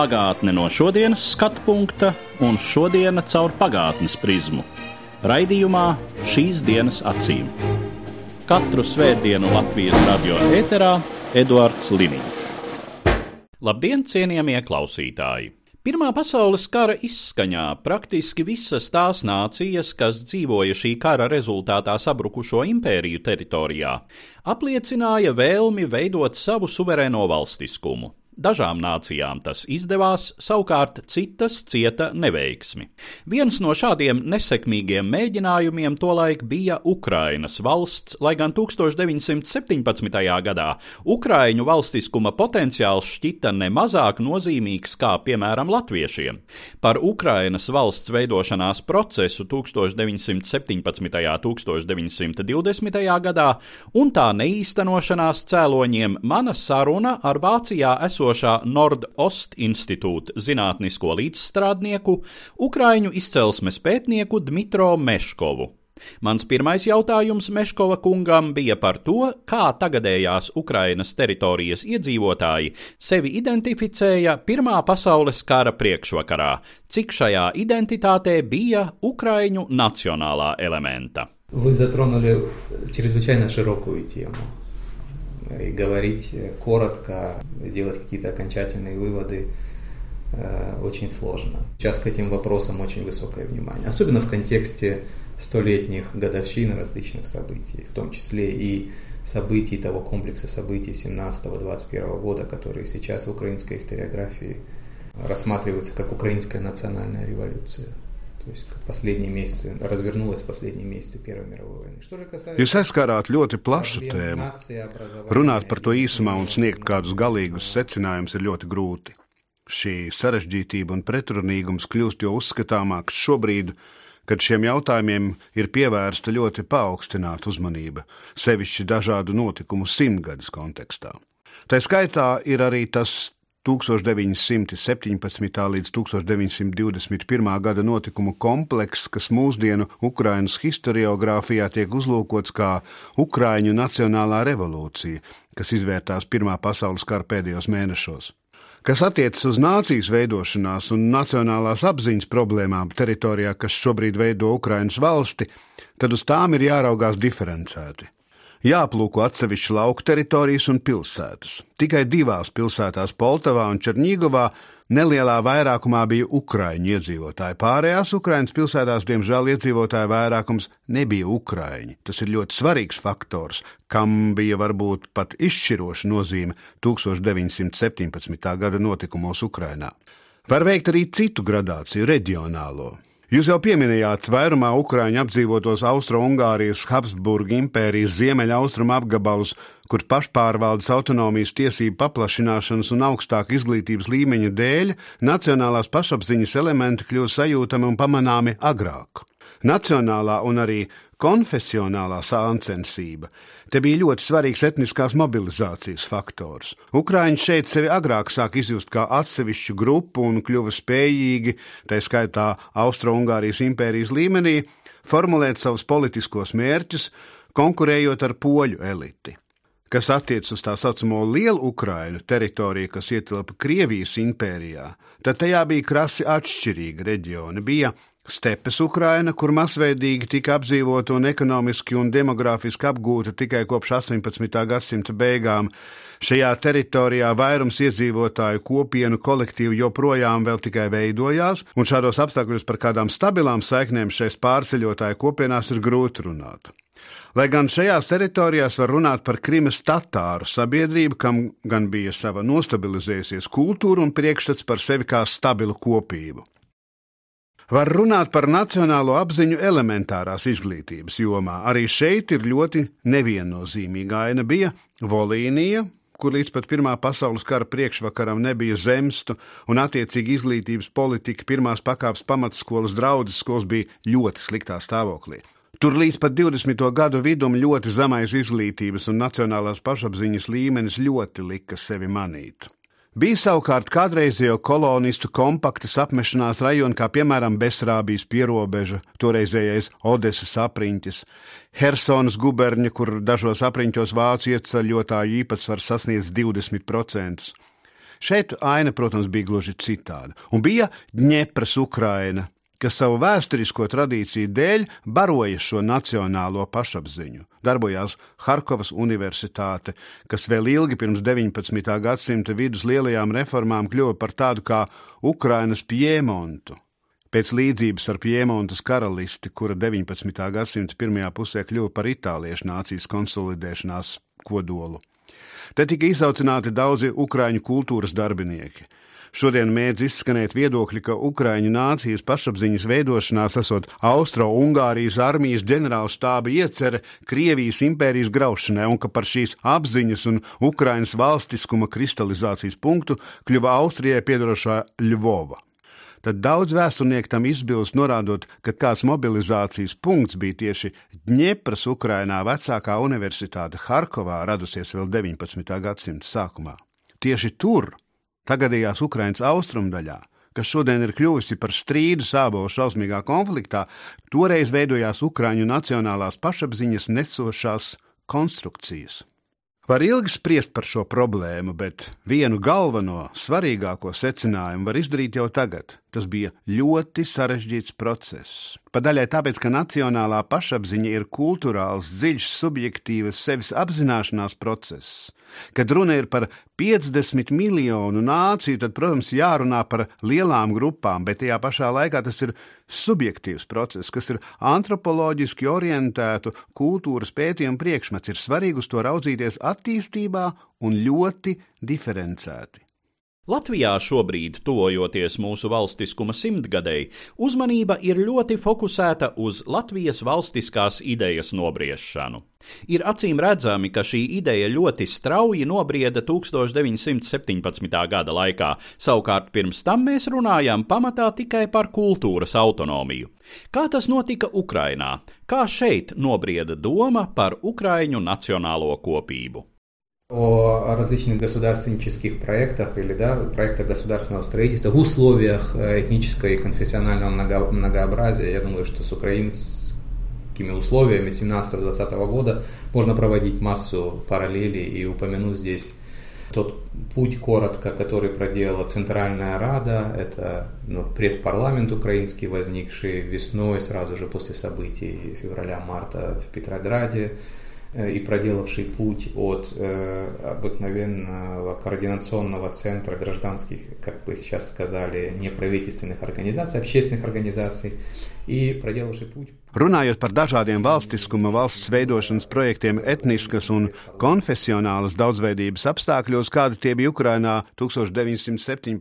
Pagātne no šodienas skatu punkta un šodienas caur pagātnes prizmu. Raidījumā šīs dienas acīm. Katru svētdienu Latvijas radio eterā Eduards Liniņš. Labdien, cienījamie klausītāji! Pirmā pasaules kara izskaņā praktiski visas tās nācijas, kas dzīvoja šī kara rezultātā sabrukušo impēriju teritorijā, apliecināja vēlmi veidot savu suverēno valstiskumu. Dažām nācijām tas izdevās, savukārt citas cieta neveiksmi. Viens no šādiem nesekmīgiem mēģinājumiem tolaik bija Ukrainas valsts, lai gan 1917. gadā Ukraiņu valstiskuma potenciāls šķita nemazāk nozīmīgs kā, piemēram, latviešiem. Par Ukrainas valsts veidošanās procesu 1917. un 1920. gadā un tā neīstenošanās cēloņiem mana saruna ar Vācijā esošo esošā Nordost institūta zinātnisko līdzstrādnieku, ukraiņu izcelsmes pētnieku Dmitro Meškovu. Mans pirmais jautājums Meškova kungam bija par to, kā tagadējās Ukrainas teritorijas iedzīvotāji sevi identificēja Pirmā pasaules kara priekšvakarā, cik šajā identitātē bija ukraiņu nacionālā elementa. Вы затронули чрезвычайно широкую тему. И говорить коротко, делать какие-то окончательные выводы э, очень сложно. Сейчас к этим вопросам очень высокое внимание, особенно в контексте столетних годовщин различных событий, в том числе и событий того комплекса событий 17-21 года, которые сейчас в украинской историографии рассматриваются как украинская национальная революция. То есть последние месяцы развернулась в последние месяцы Первой мировой войны. Что же касается... Jūs aizskārāt ļoti plašu tēmu. Runāt par to īsumā un sniegt kādus galīgus secinājumus ir ļoti grūti. Šī sarežģītība un pretrunīgums kļūst jo uzskatāmāks šobrīd, kad šiem jautājumiem ir pievērsta ļoti paaugstināta uzmanība, sevišķi dažādu notikumu simtgades kontekstā. Tā skaitā ir arī tas 1917. līdz 1921. gada notikumu komplekss, kas mūsdienu Ukrainas historiografijā tiek uzlūkots kā Ukraiņu nacionālā revolūcija, kas izvērtās Pirmā pasaules kara pēdējos mēnešos. Kas attiecas uz nācijas veidošanās un nacionālās apziņas problēmām teritorijā, kas šobrīd veido Ukrainas valsti, tad uz tām ir jāraugās diferencēti jāaplūko atsevišķi lauku teritorijas un pilsētas. Tikai divās pilsētās, Poltavā un Černīgovā, nelielā vairākumā bija ukrāņu iedzīvotāji. Pārējās Ukraiņas pilsētās, diemžēl, iedzīvotāju vairākums nebija ukrāņi. Tas ir ļoti svarīgs faktors, kam bija varbūt pat izšķiroša nozīme 1917. gada notikumos Ukrainā. Var veikt arī citu gradāciju, reģionālo. Jūs jau pieminējāt vairumā Ukrāņu apdzīvotos Austro-Ungārijas Habsburgu impērijas ziemeļaustrumu apgabalus, kur pašpārvaldes autonomijas tiesību paplašināšanas un augstāka izglītības līmeņa dēļ nacionālās pašapziņas elementi kļūst sajūtami un pamanāmi agrāk. Nacionālā un arī konfesionālā sāncensība. Te bija ļoti svarīgs etniskās mobilizācijas faktors. Ukrāņi šeit sevi agrāk sāk izjust kā atsevišķu grupu un kļuva spējīgi, tā skaitā Austro-Ungārijas impērijas līmenī, formulēt savus politiskos mērķus, konkurējot ar poļu eliti. Kas attiecas uz tā saucamo lielu Ukrainu teritoriju, kas ietilpa Krievijas impērijā, tad tajā bija krasi atšķirīgi reģioni. Bija Stepes Ukraina, kur masveidīgi tika apdzīvota un ekonomiski un demogrāfiski apgūta tikai kopš 18. gadsimta beigām. Šajā teritorijā vairums iedzīvotāju kopienu kolektīvu joprojām vēl tikai veidojās, un šādos apstākļos par kādām stabilām saiknēm šais pārceļotāju kopienās ir grūti runāt. Lai gan šajās teritorijās var runāt par Krimas tatāru sabiedrību, kam gan bija sava nostabilizējusies kultūra un priekšstats par sevi kā stabilu kopību. Var runāt par nacionālo apziņu elementārās izglītības jomā. Arī šeit ir ļoti neviennozīmīga aina bija Volīnija, kur līdz pat Pirmā pasaules kara priekšvakaram nebija zemstu, un attiecīgi izglītības politika pirmās pakāpes pamatskolas draudzes skolas bija ļoti sliktā stāvoklī. Tur līdz pat 20. gadu vidum ļoti zemais izglītības un nacionālās pašapziņas līmenis ļoti lika sevi manīt. Bija savukārt kādreizējo kolonistu kompaktas apmešanās rajoni, kā piemēram Besrābijas pierobeža, toreizējais Odesas apriņķis, Helsonas guberņa, kur dažos apriņķos vācu ieceļotāju īpatsvars sasniedz 20%. Šeit aina, protams, bija gluži citāda, un bija Dņepras Ukraina, kas savu vēsturisko tradīciju dēļ baroja šo nacionālo pašapziņu. Darbojās Harkovas Universitāte, kas vēl ilgi pirms 19. gadsimta vidus lielajām reformām kļuva par tādu kā Ukrainas Piemontu. Pēc līdzības ar Piemontas karalisti, kura 19. gadsimta pirmajā pusē kļuva par itāliešu nācijas konsolidēšanās kodolu. Te tika izaucināti daudzi ukraiņu kultūras darbinieki. Šodien mēdz izskanēt viedokļi, ka Ukraiņu nācijas pašapziņas veidošanās esot Austro-Ungārijas armijas ģenerāla štāba iecerē Krievijas impērijas graušanai, un ka par šīs apziņas un Ukraiņas valstiskuma kristalizācijas punktu kļuva Austrijai piedarošā Ļuvova tad daudz vēsturnieku tam izbilst, norādot, ka kāds mobilizācijas punkts bija tieši Dņepras Ukrainā vecākā universitāte Harkovā, radusies vēl 19. gadsimta sākumā. Tieši tur tagadējās Ukrainas austrumdaļā, kas šodien ir kļuvusi par strīdu sābolu šausmīgā konfliktā, toreiz veidojās Ukraiņu nacionālās pašapziņas nesošās konstrukcijas. Var ilgi spriest par šo problēmu, bet vienu galveno, svarīgāko secinājumu var izdarīt jau tagad. Tas bija ļoti sarežģīts process. Padaļai tāpēc, ka nacionālā pašapziņa ir kultūrāls, dziļš, subjektīvs sevis apzināšanās process. Kad runa ir par 50 miljonu nāciju, tad, protams, jārunā par lielām grupām, bet tajā pašā laikā tas ir subjektīvs process, kas ir antropoloģiski orientētu kultūras pētījumu priekšmets. Ir svarīgi uz to raudzīties attīstībā un ļoti diferencēti. Latvijā šobrīd, tuvojoties mūsu valstiskuma simtgadēji, uzmanība ir ļoti fokusēta uz Latvijas valstiskās idejas nobriešanu. Ir acīm redzami, ka šī ideja ļoti strauji nobrieda 1917. gada laikā, savukārt pirms tam mēs runājām pamatā tikai par kultūras autonomiju. Kā tas notika Ukrainā? Kā šeit nobrieda doma par Ukraiņu nacionālo kopību? О различных государственнических проектах или да, проектах государственного строительства в условиях этнического и конфессионального много, многообразия. Я думаю, что с украинскими условиями 17-20 года можно проводить массу параллелей. И упомянуть здесь тот путь коротко, который проделала Центральная Рада, это ну, предпарламент украинский, возникший весной, сразу же после событий февраля-марта в Петрограде, Э, и проделавший путь от э, обыкновенного координационного центра гражданских, как бы сейчас сказали, неправительственных организаций, общественных организаций, и проделавший путь. Runājot par dažādiem valstiskuma valsts veidošanas projektiem etniskas un konfesionālas daudzveidības apstākļos, kādi tie bija Ukrainā 1917.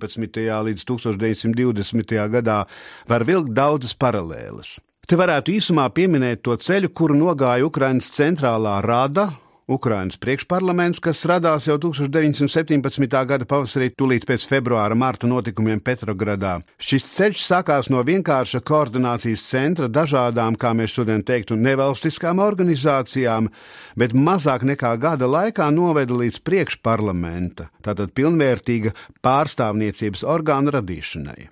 līdz 1920. gadā, var vilkt daudzas paralēles. Te varētu īsumā pieminēt to ceļu, kuru nogāja Ukrainas centrālā rada, Ukrainas priekšparlaments, kas radās jau 1917. gada pavasarī, tūlīt pēc februāra marta notikumiem Petrogradā. Šis ceļš sākās no vienkārša koordinācijas centra dažādām, kā mēs šodien teiktu, nevalstiskām organizācijām, bet mazāk nekā gada laikā noveda līdz priekšparlamenta, tātad pilnvērtīga pārstāvniecības orgāna radīšanai.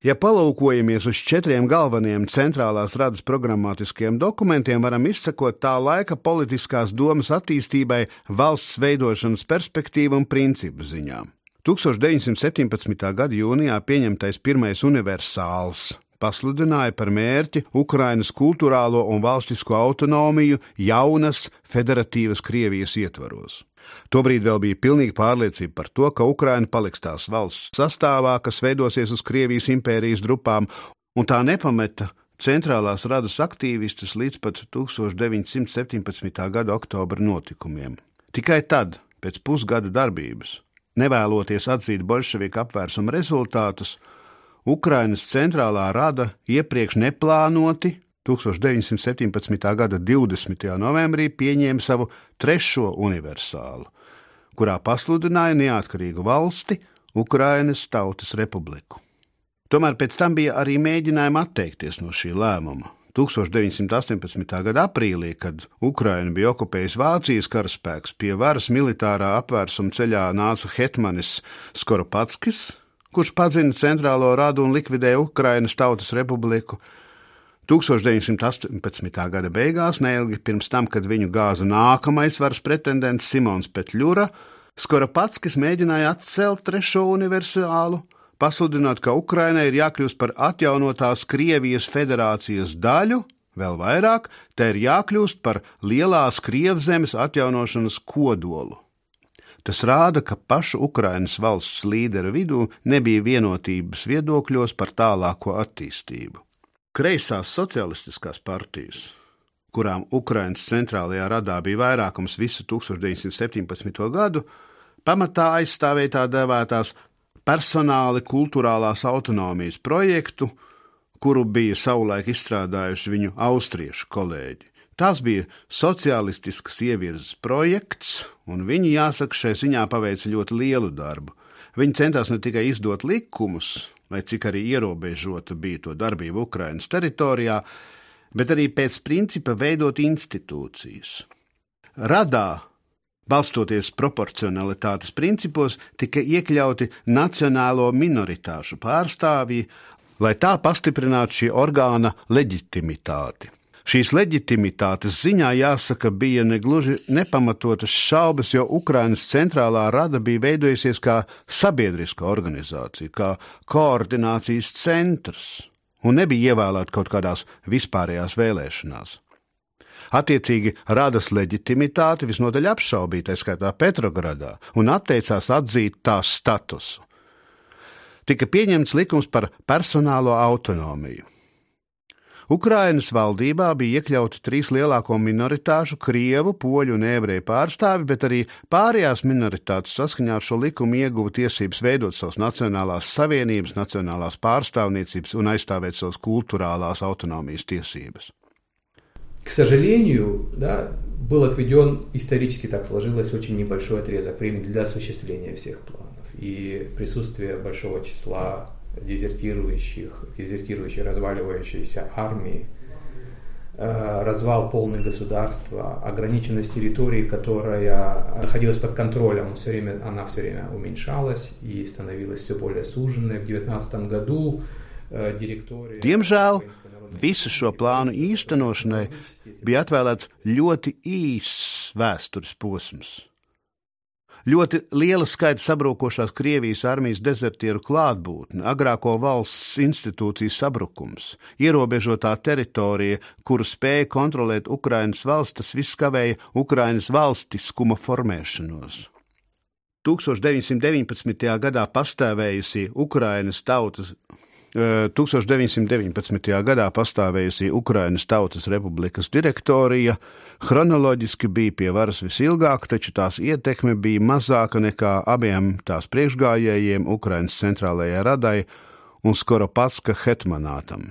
Ja palūkojamies uz četriem galvenajiem centrālās radas programmatiskiem dokumentiem, varam izsekot tā laika politiskās domas attīstībai valsts veidošanas perspektīvu un principu ziņā. 1917. gada jūnijā pieņemtais pirmais universāls pasludināja par mērķi Ukrainas kultūrālo un valstisko autonomiju jaunas federatīvas Krievijas ietvaros. Tobrīd vēl bija pilnīga pārliecība par to, ka Ukraina paliks tās valsts sastāvā, kas veidosies uz Krievijas impērijas drupām, un tā nepameta centrālās radas aktīvistus līdz pat 1917. gada oktobra notikumiem. Tikai tad, pēc pusgada darbības, nevēloties atzīt bolševiku apvērsuma rezultātus, Ukrainas centrālā rada iepriekš neplānoti 1917. gada 20. novembrī pieņēma savu trešo universālu, kurā pasludināja neatkarīgu valsti Ukrainas Tautas Republiku. Tomēr pēc tam bija arī mēģinājumi atteikties no šī lēmuma. 1918. gada aprīlī, kad Ukraina bija okupējusi Vācijas karaspēks, pie varas militārā apvērsuma ceļā nāca Hetmanis Skoropatskis, kurš padzina centrālo radu un likvidēja Ukrainas Tautas Republiku. 1918. gada beigās, neilgi pirms tam, kad viņu gāza nākamais varas pretendents Simons Petļura, Skoropatskis mēģināja atcelt trešo universālu pasludināt, ka Ukrainai ir jākļūst par atjaunotās Krievijas federācijas daļu, vēl vairāk, tai ir jākļūst par lielās Krievzemes atjaunošanas kodolu. Tas rāda, ka pašu Ukrainas valsts līderu vidū nebija vienotības viedokļos par tālāko attīstību. Kreisās socialistiskās partijas, kurām Ukrainas centrālajā radā bija vairākums visu 1917. gadu, pamatā aizstāvēja tā dēvētās personāli kultūrālās autonomijas projektu, kuru bija savulaik izstrādājuši viņu austriešu kolēģi. Tas bija sociālistisks ievirzes projekts, un viņi, jāsaka, šai ziņā paveica ļoti lielu darbu. Viņi centās ne tikai izdot likumus, lai cik arī ierobežota bija to darbība Ukrainas teritorijā, bet arī pēc principa veidot institūcijas. Radā balstoties proporcionalitātes principos, tika iekļauti nacionālo minoritāšu pārstāvji, lai tā pastiprinātu šī orgāna leģitimitāti. Šīs leģitimitātes ziņā jāsaka, bija negluži nepamatotas šaubas, jo Ukrainas centrālā rada bija veidojusies kā sabiedriska organizācija, kā koordinācijas centrs, un nebija ievēlēta kaut kādās vispārējās vēlēšanās. Attiecīgi radas leģitimitāti visnotaļ apšaubīt, skaitā Petrogradā, un atteicās atzīt tās statusu. Tika pieņemts likums par personālo autonomiju. Ukrainas valdībā bija iekļauti trīs lielāko minoritāšu - krievu, poļu un ebreju pārstāvi, bet arī pārējās minoritātes saskaņā ar šo likumu ieguva tiesības veidot savas nacionālās savienības, nacionālās pārstāvniecības un aizstāvēt savas kultūrālās autonomijas tiesības. К сожалению, да, был отведен, исторически так сложилось, очень небольшой отрезок времени для осуществления всех планов. И присутствие большого числа дезертирующих, дезертирующей, разваливающейся армии, э, развал полный государства, ограниченность территории, которая находилась под контролем, все время, она все время уменьшалась и становилась все более суженной. В 19 году э, директория... Diemžēl visu šo plānu īstenošanai bija atvēlēts ļoti īss vēstures posms. Ļoti liela skaita sabrukošās Krievijas armijas dezertieru klātbūtne, agrāko valsts institūciju sabrukums, ierobežotā teritorija, kuru spēja kontrolēt Ukrainas valsts, tas viss kavēja Ukrainas valstiskuma formēšanos. 1919. gadā pastāvējusī Ukrainas tautas 1919. gadā pastāvējusi Ukrainas Tautas Republikas direktorija chronoloģiski bija pie varas visilgāk, taču tās ietekme bija mazāka nekā abiem tās priekšgājējiem Ukrainas centrālajai radai un Skoropatska hetmanātam.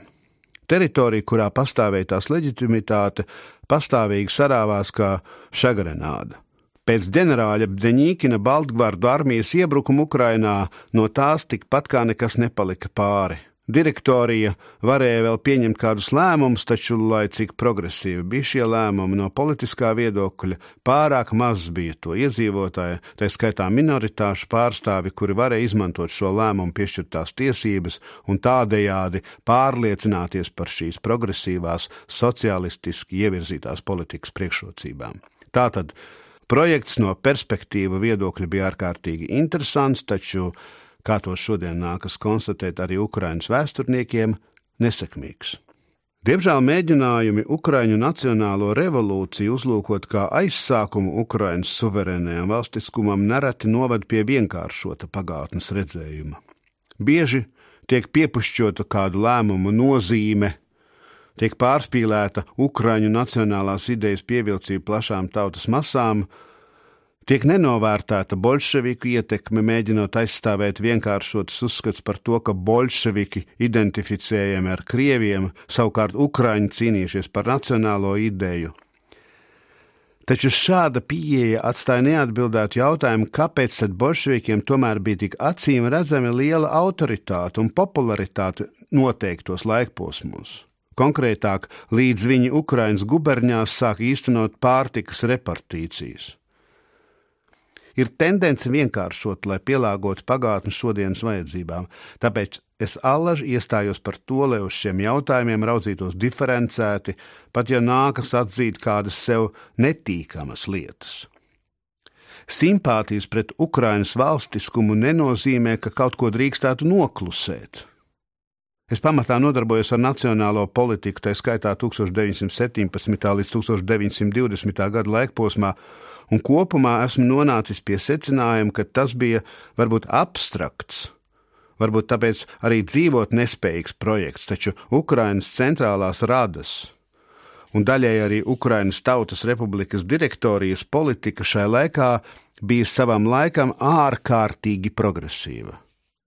Teritorija, kurā pastāvēja tās leģitimitāte, pastāvīgi sarāvās kā šagrenāda. Pēc ģenerāļa Bdeņīkina Baltgvārdu armijas iebrukuma Ukrainā no tās tikpat kā nekas nepalika pāri. Direktorija varēja vēl pieņemt kādus lēmumus, taču, lai cik progresīvi bija šie lēmumi no politiskā viedokļa, pārāk maz bija to iedzīvotāju, tā skaitā minoritāšu pārstāvi, kuri varēja izmantot šo lēmumu piešķirtās tiesības un tādējādi pārliecināties par šīs progresīvās, sociālistiski ievirzītās politikas priekšrocībām. Tātad projekts no perspektīva viedokļa bija ārkārtīgi interesants, taču kā to šodien nākas konstatēt arī Ukraiņas vēsturniekiem, nesekmīgs. Diemžēl mēģinājumi Ukraiņu nacionālo revolūciju uzlūkot kā aizsākumu Ukraiņas suverēnajam valstiskumam nereti noved pie vienkāršota pagātnes redzējuma. Bieži tiek piepušķota kādu lēmumu nozīme, tiek pārspīlēta Ukraiņu nacionālās idejas pievilcība plašām tautas masām, Tiek nenovērtēta bolševiku ietekme, mēģinot aizstāvēt vienkāršotus uzskats par to, ka bolševiki identificējami ar krieviem, savukārt ukraiņi cīnījušies par nacionālo ideju. Taču šāda pieeja atstāja neatbildētu jautājumu, kāpēc tad bolševikiem tomēr bija tik acīm redzami liela autoritāte un popularitāte noteiktos laikposmos. Konkrētāk, līdz viņi Ukraiņas guberņās sāk īstenot pārtikas repartīcijas. Ir tendence vienkāršot, lai pielāgotu pagātni šodienas vajadzībām, tāpēc Es allaž iestājos par to, lai uz šiem jautājumiem raudzītos diferencēti, pat ja nākas atzīt kādas sev netīkamas lietas. Simpātijas pret Ukrainas valstiskumu nenozīmē, ka kaut ko drīkstētu noklusēt. Es pamatā nodarbojos ar nacionālo politiku, tā skaitā 1917. līdz 1920. gada laikposmā, un kopumā esmu nonācis pie secinājuma, ka tas bija varbūt abstrakts varbūt tāpēc arī dzīvot nespējīgs projekts, taču Ukrainas centrālās radas un daļai arī Ukrainas Tautas Republikas direktorijas politika šai laikā bija savam laikam ārkārtīgi progresīva.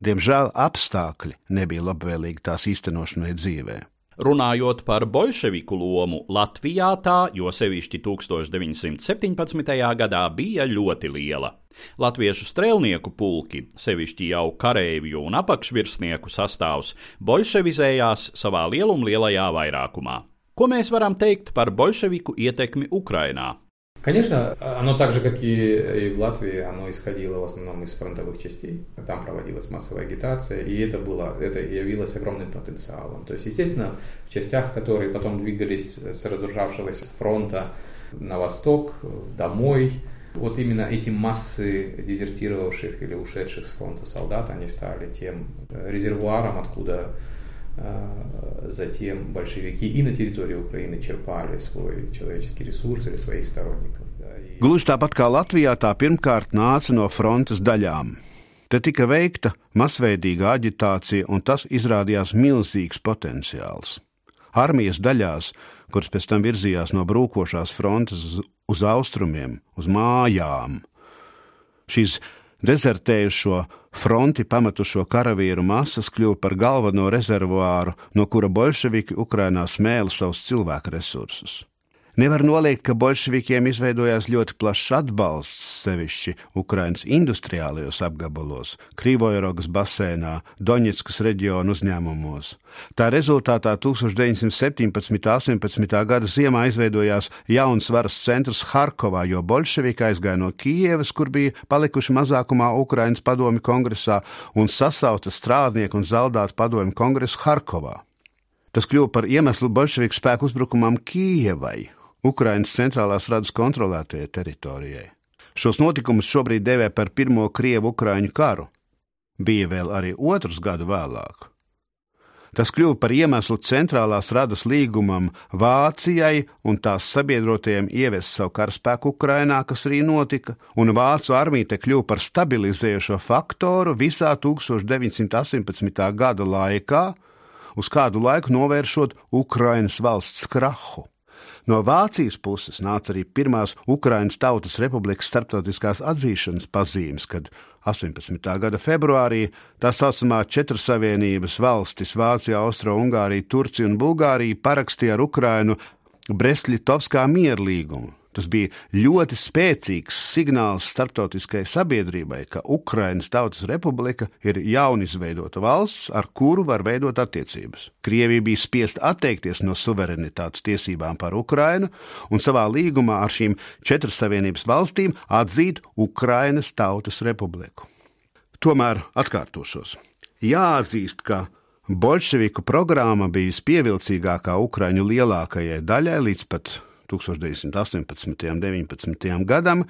Diemžēl apstākļi nebija labvēlīgi tās īstenošanai dzīvē. Runājot par bolševiku lomu Latvijā, tā, jo sevišķi 1917. gadā, bija ļoti liela. Latviešu strēlnieku pulki, sevišķi jau kareivju un apakšvirsnieku sastāvs, bolševizējās savā lielumlielajā vairākumā. Ko mēs varam teikt par bolševiku ietekmi Ukrainā? Конечно, оно так же, как и, в Латвии, оно исходило в основном из фронтовых частей. Там проводилась массовая агитация, и это, было, это явилось огромным потенциалом. То есть, естественно, в частях, которые потом двигались с разрушавшегося фронта на восток, домой, вот именно эти массы дезертировавших или ушедших с фронта солдат, они стали тем резервуаром, откуда затем большевики и на территории Украины черпали свой человеческий ресурс или своих сторонников. Gluži tāpat kā Latvijā, tā pirmkārt nāca no frontes daļām. Te tika veikta masveidīga aģitācija, un tas izrādījās milzīgs potenciāls. Armijas daļās, kuras pēc tam virzījās no brūkošās frontes uz, uz austrumiem, uz mājām, šīs Dezertējušo fronti pametušo karavīru masas kļuva par galveno rezervuāru, no kura bolševiki Ukrainā smēla savus cilvēku resursus. Nevar noliegt, ka bolševikiem izveidojās ļoti plašs atbalsts, sevišķi Ukrainas industriālajos apgabalos, Krīvojrogas basēnā, Doņetskas reģionu uzņēmumos. Tā rezultātā 1917. un 18. gada ziemā izveidojās jauns varas centrs Harkovā, jo bolševiki aizgāja no Kijevas, kur bija palikuši mazākumā Ukrainas padomi kongresā, un sasauca strādnieku un zaldātu padomi kongresu Harkovā. Tas kļuva par iemeslu bolševiku spēku uzbrukumam Kijevai Ukrainas centrālās radas kontrolētajai teritorijai. Šos notikumus šobrīd devē par Pirmo Krievu-Ukrāņu karu. Bija vēl arī otrs gadu vēlāk. Tas kļuva par iemeslu centrālās radas līgumam Vācijai un tās sabiedrotajiem ieviest savu karaspēku Ukrainā, kas arī notika, un Vācu armija te kļuva par stabilizējošo faktoru visā 1918. gada laikā, uz kādu laiku novēršot Ukrainas valsts krahu. No Vācijas puses nāca arī pirmās Ukraiņas Tautas Republikas starptautiskās atzīšanas pazīmes, kad 18. gada februārī tā saucamā Četru Savienības valstis - Vācija, Austro-Ungārija, Turcija un Bulgārija parakstīja ar Ukrainu Brestļitovskā mierlīgumu Tas bija ļoti spēcīgs signāls starptautiskajai sabiedrībai, ka Ukrainas Tautas Republika ir jaunizveidota valsts, ar kuru var veidot attiecības. Krievija bija spiest atteikties no suverenitātes tiesībām par Ukrainu un savā līgumā ar šīm četras savienības valstīm atzīt Ukrainas Tautas Republiku. Tomēr atkārtošos. Jāatzīst, ka bolševiku programma bija vispievilcīgākā Ukraiņu lielākajai daļai līdz pat 1918. un 19. gadam,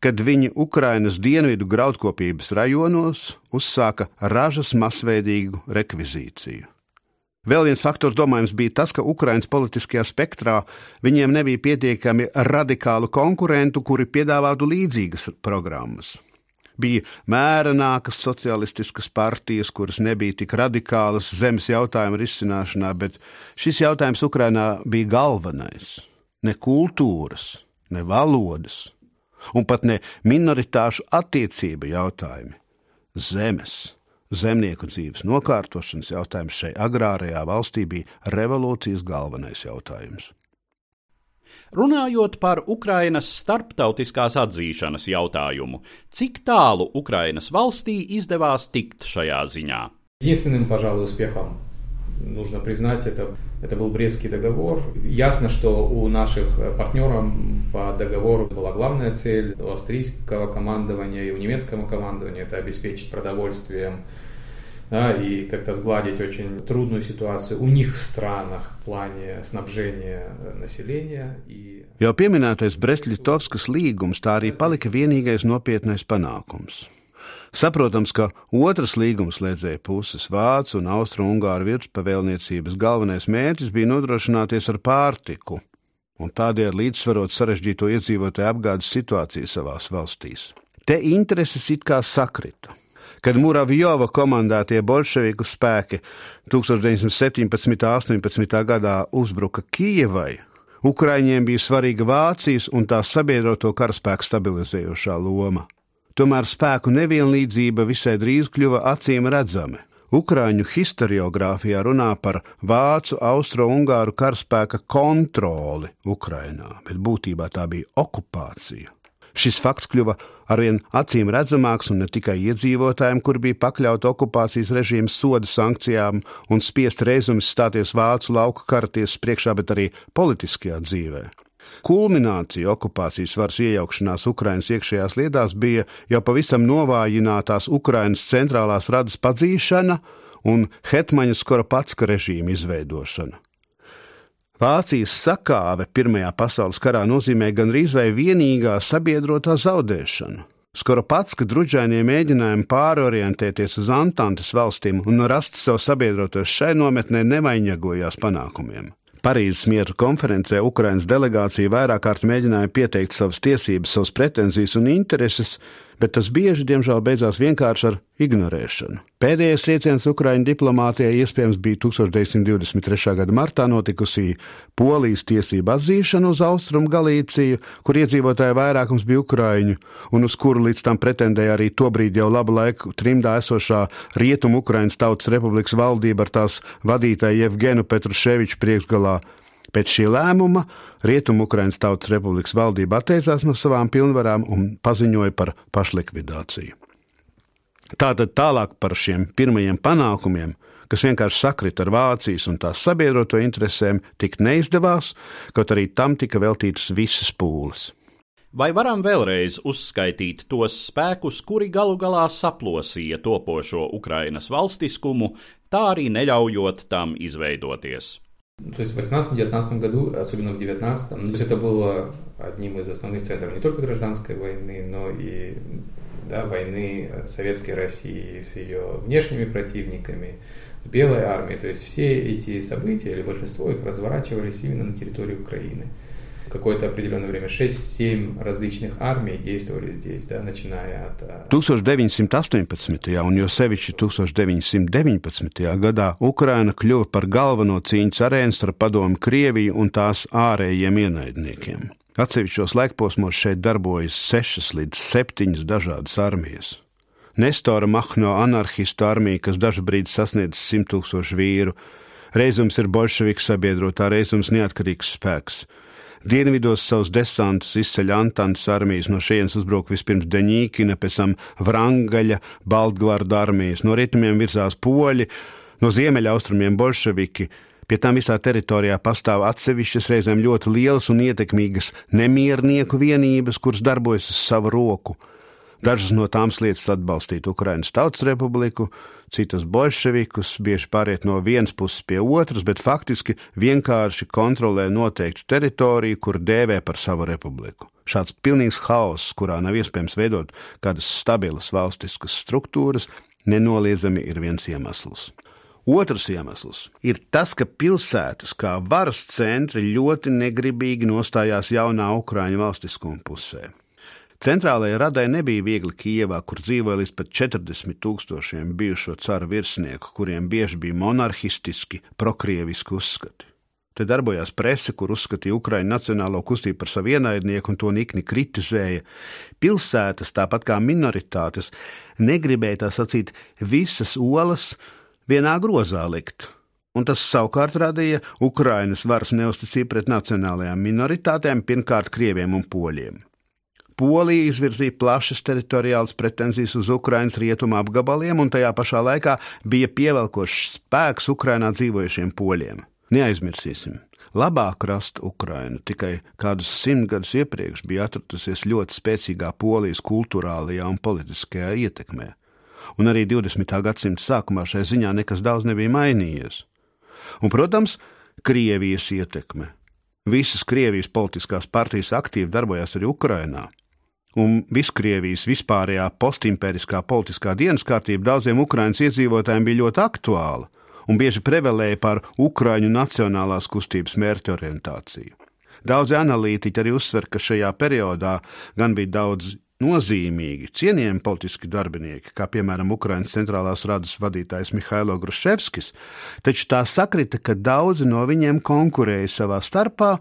kad viņi Ukrainas dienvidu graudkopības rajonos uzsāka ražas masveidīgu rekvizīciju. Vēl viens faktors, domājams, bija tas, ka Ukraiņas politiskajā spektrā viņiem nebija pietiekami radikālu konkurentu, kuri piedāvātu līdzīgas programmas. Bija mērenākas sociālistiskas partijas, kuras nebija tik radikālas zemes jautājuma risināšanā, bet šis jautājums Ukrainā bija galvenais ne kultūras, ne valodas, un pat ne minoritāšu attiecību jautājumi - zemes. Zemnieku dzīves nokārtošanas jautājums šai agrārajā valstī bija revolūcijas galvenais jautājums. Runājot par Ukrainas starptautiskās atzīšanas jautājumu, cik tālu Ukrainas valstī izdevās tikt šajā ziņā? Единственным, пожалуй, успехом нужно признать, это, это был Брестский договор. Ясно, что у наших партнеров по договору была главная цель у австрийского командования и у немецкого командования это обеспечить продовольствием да, и как-то сгладить очень трудную ситуацию у них в странах в плане снабжения населения. И... Jau pieminētais Brest-Litovskas līgums tā arī palika vienīgais nopietnais panākums. Saprotams, ka otras līgumslēdzēja puses Vācu un Austru-Ungāru virspavēlniecības galvenais mērķis bija nodrošināties ar pārtiku un tādējādi līdzsvarot sarežģīto iedzīvotāju apgādes situāciju savās valstīs. Te intereses it kā sakrita. Kad Muravjova komandētie bolševiku spēki 1917. un 18. gadā uzbruka Kijevai, Ukraiņiem bija svarīga Vācijas un tās sabiedroto karaspēku stabilizējošā loma. Tomēr spēku nevienlīdzība visai drīz kļuva acīm redzama. Ukrāņu historiografijā runā par vācu austro-ungāru karaspēka kontroli Ukrainā, bet būtībā tā bija okupācija. Šis fakts kļuva arvien acīm redzamāks un ne tikai iedzīvotājiem, kur bija pakļauti okupācijas režīma soda sankcijām un spiest reizumis stāties vācu lauka karaties priekšā, bet arī politiskajā dzīvē. Kulminācija okupācijas varas iejaukšanās Ukrainas iekšējās lietās bija jau pavisam novājinātās Ukrainas centrālās radas padzīšana un Hetmaņa Skoropatska režīma izveidošana. Vācijas sakāve Pirmajā pasaules karā nozīmē gandrīz vai vienīgā sabiedrotā zaudēšanu. Skoropatska druģainie mēģinājumi pārorientēties uz Antantes valstīm un rast savu sabiedrotos šai nometnē nevainagojās panākumiem. Parīzes miera konferencē Ukrainas delegācija vairāk kārt mēģināja pieteikt savas tiesības, savas pretenzijas un intereses, bet tas bieži, diemžēl, beidzās vienkārši ar ignorēšanu. Pēdējais trieciens Ukraiņu diplomātijai iespējams bija 1923. gada martā notikusī Polijas tiesību atzīšana uz Austrumu Galīciju, kur iedzīvotāju vairākums bija Ukraiņu, un uz kuru līdz tam pretendēja arī tobrīd jau labu laiku trimdā esošā Rietumu Ukraiņas Tautas Republikas valdība ar tās vadītāju Jevgenu Petruševiču priekšgalā. Pēc šī lēmuma Rietumu-Ukrainas Tautas Republikas valdība atteicās no savām pilnvarām un paziņoja par pašlikvidāciju. Tātad tālāk par šiem pirmajiem panākumiem, kas vienkārši sakrita ar Vācijas un tās sabiedroto interesēm, tik neizdevās, kaut arī tam tika veltītas visas pūles. Vai varam vēlreiz uzskaitīt tos spēkus, kuri galu galā saplosīja topošo Ukrainas valstiskumu, tā arī neļaujot tam izveidoties? То есть в 18-19 году, особенно в 19 то есть это было одним из основных центров не только гражданской войны, но и да, войны Советской России с ее внешними противниками, Белой армией. То есть все эти события, или большинство их, разворачивались именно на территории Украины. какое-то определенное время 6-7 различных армий действовали здесь, да, начиная от... 1918. un jo sevišķi 1919. gadā Ukraina kļuva par galveno cīņas arēnu starp padomu Krieviju un tās ārējiem ienaidniekiem. Atsevišķos laikposmos šeit darbojas sešas līdz septiņas dažādas armijas. Nestora Mahno anarchistu armija, kas dažkārt sasniedz simt tūkstošu vīru, reizums ir bolševiku sabiedrotā, reizums neatkarīgs spēks. Dienvidos savus desantus izceļ Antānas armijas, no šejienes uzbruk vispirms Deņīkina, pēc tam Vrangaļa, Baltgvārda armijas, no rietumiem virzās poļi, no ziemeļaustrumiem bolševiki. Pie tam visā teritorijā pastāv atsevišķas, reizēm ļoti lielas un ietekmīgas nemiernieku vienības, kuras darbojas uz savu roku. Dažas no tām lietas atbalstīt Ukraiņas Tautas Republiku, citas bolševikus, bieži pāriet no vienas puses pie otras, bet faktiski vienkārši kontrolē noteiktu teritoriju, kur dēvē par savu republiku. Šāds pilnīgs haoss, kurā nav iespējams veidot kādas stabilas valstiskas struktūras, nenoliedzami ir viens iemesls. Otrs iemesls ir tas, ka pilsētas kā varas centri ļoti negribīgi nostājās jaunā Ukrāņu valstiskuma pusē. Centrālajai radai nebija viegli Kijevā, kur dzīvoja līdz pat 40 tūkstošiem bijušo caru virsnieku, kuriem bieži bija monarhistiski, prokrieviski uzskati. Te darbojās prese, kur uzskatīja Ukraiņu nacionālo kustību par savu ienaidnieku un to nikni kritizēja. Pilsētas, tāpat kā minoritātes, negribēja tā sacīt visas olas vienā grozā likt, un tas savukārt radīja Ukrainas varas neusticību pret nacionālajām minoritātēm, pirmkārt krieviem un poļiem. Polija izvirzīja plašas teritoriālas pretenzijas uz Ukrainas rietumu apgabaliem, un tajā pašā laikā bija pievelkošs spēks Ukrainā dzīvojušiem poļiem. Neaizmirsīsim, labāk rast Ukrainu tikai kādus simt gadus iepriekš bija atradusies ļoti spēcīgā polijas kultūrālajā un politiskajā ietekmē, un arī 20. gadsimta sākumā šai ziņā nekas daudz nebija mainījies. Un, protams, Krievijas ietekme. Visas Krievijas politiskās partijas aktīvi darbojās arī Ukrainā un Viskrievijas vispārējā postimperiskā politiskā dienas kārtība daudziem Ukraiņas iedzīvotājiem bija ļoti aktuāla un bieži prevelēja par Ukraiņu nacionālās kustības mērķorientāciju. Daudzi analītiķi arī uzsver, ka šajā periodā gan bija daudz nozīmīgi, cienījami politiski darbinieki, kā piemēram Ukraiņas centrālās radas vadītājs Mihailo Gruševskis, taču tā sakrita, ka daudzi no viņiem konkurēja savā starpā,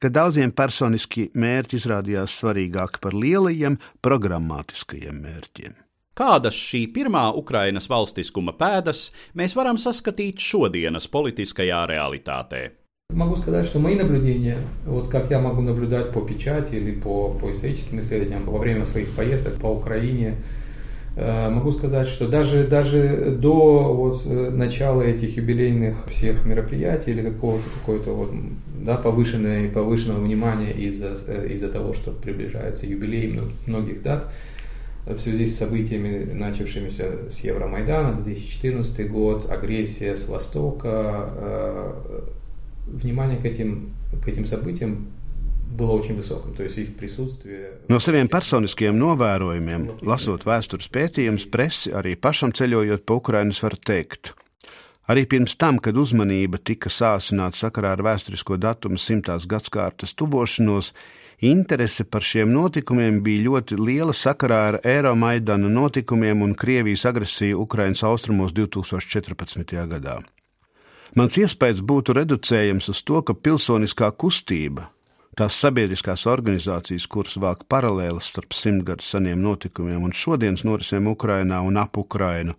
ka daudziem personiski mērķi izrādījās svarīgāki par lielajiem programmatiskajiem mērķiem. Kādas šī pirmā Ukrainas valstiskuma pēdas mēs varam saskatīt šodienas politiskajā realitātē? Могу сказать, что мои наблюдения, вот как я могу наблюдать по печати или по, по историческим исследованиям во время своих поездок по Украине, Э, могу сказать, что даже, даже до вот э, начала этих юбилейных всех мероприятий или какого-то какой-то вот, да, повышенной, повышенного внимания из-за э, из того, что приближается юбилей многих дат, в связи с событиями, начавшимися с Евромайдана, 2014 год, агрессия с Востока, внимание к этим, к этим событиям было очень высоким. То есть их присутствие... No saviem personiskiem novērojumiem, lasot vēstures pētījumus, presi arī pašam ceļojot pa Ukrainas, var teikt. Arī pirms tam, kad uzmanība tika sāsināta sakarā ar vēsturisko datumu simtās gadsimtas tuvošanos, interese par šiem notikumiem bija ļoti liela sakarā ar Eiromaidana notikumiem un Krievijas agresiju Ukrainas austrumos 2014. gadā. Mans iespējas būtu reducējams uz to, ka pilsoniskā kustība, Tās sabiedriskās organizācijas, kuras vāk paralēlas starp simtgadu seniem notikumiem un šodienas norisēm Ukrainā un ap Ukrainu,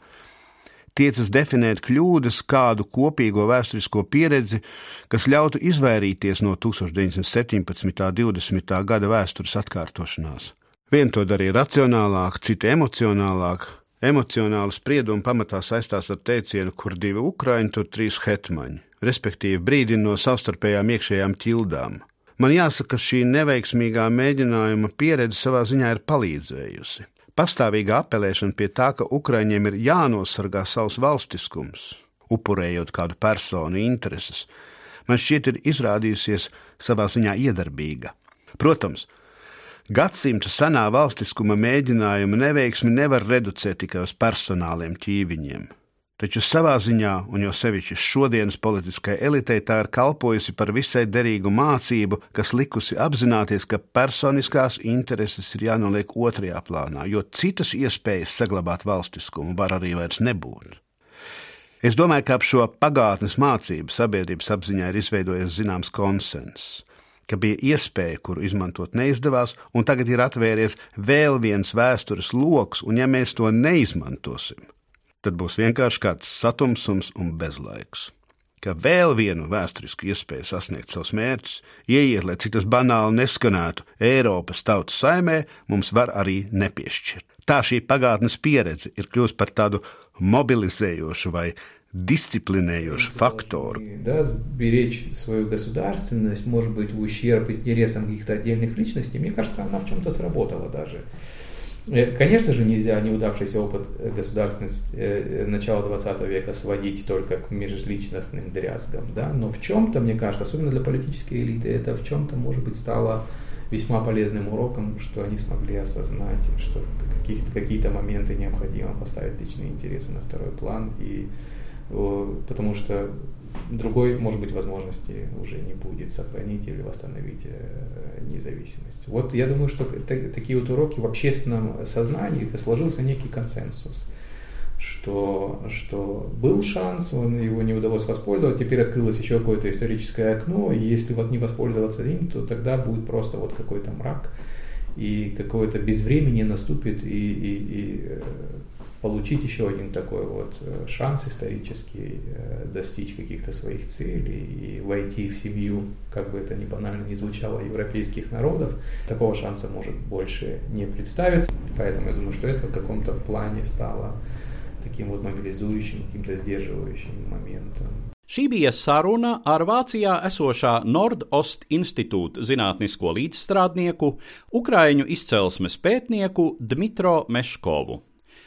tiecas definēt kļūdas, kādu kopīgo vēsturisko pieredzi, kas ļautu izvairīties no 1917. un 20. gada vēstures atkārtošanās. Vienu to darīja racionālāk, citu emocionālāk. Emocionāli spriedumi pamatā saistās ar teicienu, kur divi ukraini, tur trīs hetmaņi, respektīvi brīdina no savstarpējām iekšējām ķildām. Man jāsaka, šī neveiksmīgā mēģinājuma pieredze savā ziņā ir palīdzējusi. Pastāvīga apelēšana pie tā, ka Ukraiņiem ir jānosargā savs valstiskums, upurējot kādu personu intereses, man šķiet ir izrādījusies savā ziņā iedarbīga. Protams, Gadsimta senā valstiskuma mēģinājuma neveiksmi nevar reducēt tikai uz personāliem ķīviņiem. Taču savā ziņā, un jo sevišķi šodienas politiskai elitei, tā ir kalpojusi par visai derīgu mācību, kas likusi apzināties, ka personiskās intereses ir jānoliek otrajā plānā, jo citas iespējas saglabāt valstiskumu var arī vairs nebūt. Es domāju, ka ap šo pagātnes mācību sabiedrības apziņā ir izveidojies zināms konsenss ka bija iespēja, kuru izmantot neizdevās, un tagad ir atvēries vēl viens vēstures lokus, un ja mēs to neizmantosim, tad būs vienkārši kāds satumsums un bezlaiks. Ka vēl vienu vēsturisku iespēju sasniegt savus mērķus, ieiet, lai cik tas banāli neskanētu, Eiropas tautas saimē mums var arī nepiešķirt. Tā šī pagātnes pieredze ir kļuvusi par tādu mobilizējošu vai дисциплинируешь фактор. Да, сберечь свою государственность, может быть, в ущерб интересам каких-то отдельных личностей, мне кажется, она в чем-то сработала даже. Э, конечно же, нельзя неудавшийся опыт государственности э, начала 20 века сводить только к межличностным дрязгам, да? но в чем-то, мне кажется, особенно для политической элиты, это в чем-то, может быть, стало весьма полезным уроком, что они смогли осознать, что какие-то, какие-то моменты необходимо поставить личные интересы на второй план, и, потому что другой, может быть, возможности уже не будет сохранить или восстановить э, независимость. Вот я думаю, что такие вот уроки в общественном сознании сложился некий консенсус, что, что был шанс, он, его не удалось воспользоваться, теперь открылось еще какое-то историческое окно, и если вот не воспользоваться им, то тогда будет просто вот какой-то мрак, и какое-то безвремение наступит, и, и, и э, получить еще один такой вот э, шанс исторический, э, достичь каких-то своих целей и войти в семью, как бы это ни банально не звучало, европейских народов, такого шанса может больше не представиться. Поэтому я думаю, что это в каком-то плане стало таким вот мобилизующим, каким-то сдерживающим моментом. Šī bija saruna ar Vācijā esošā Nordost institūta zinātnisko līdzstrādnieku, ukraiņu izcelsmes pētnieku Dmitro Meškovu.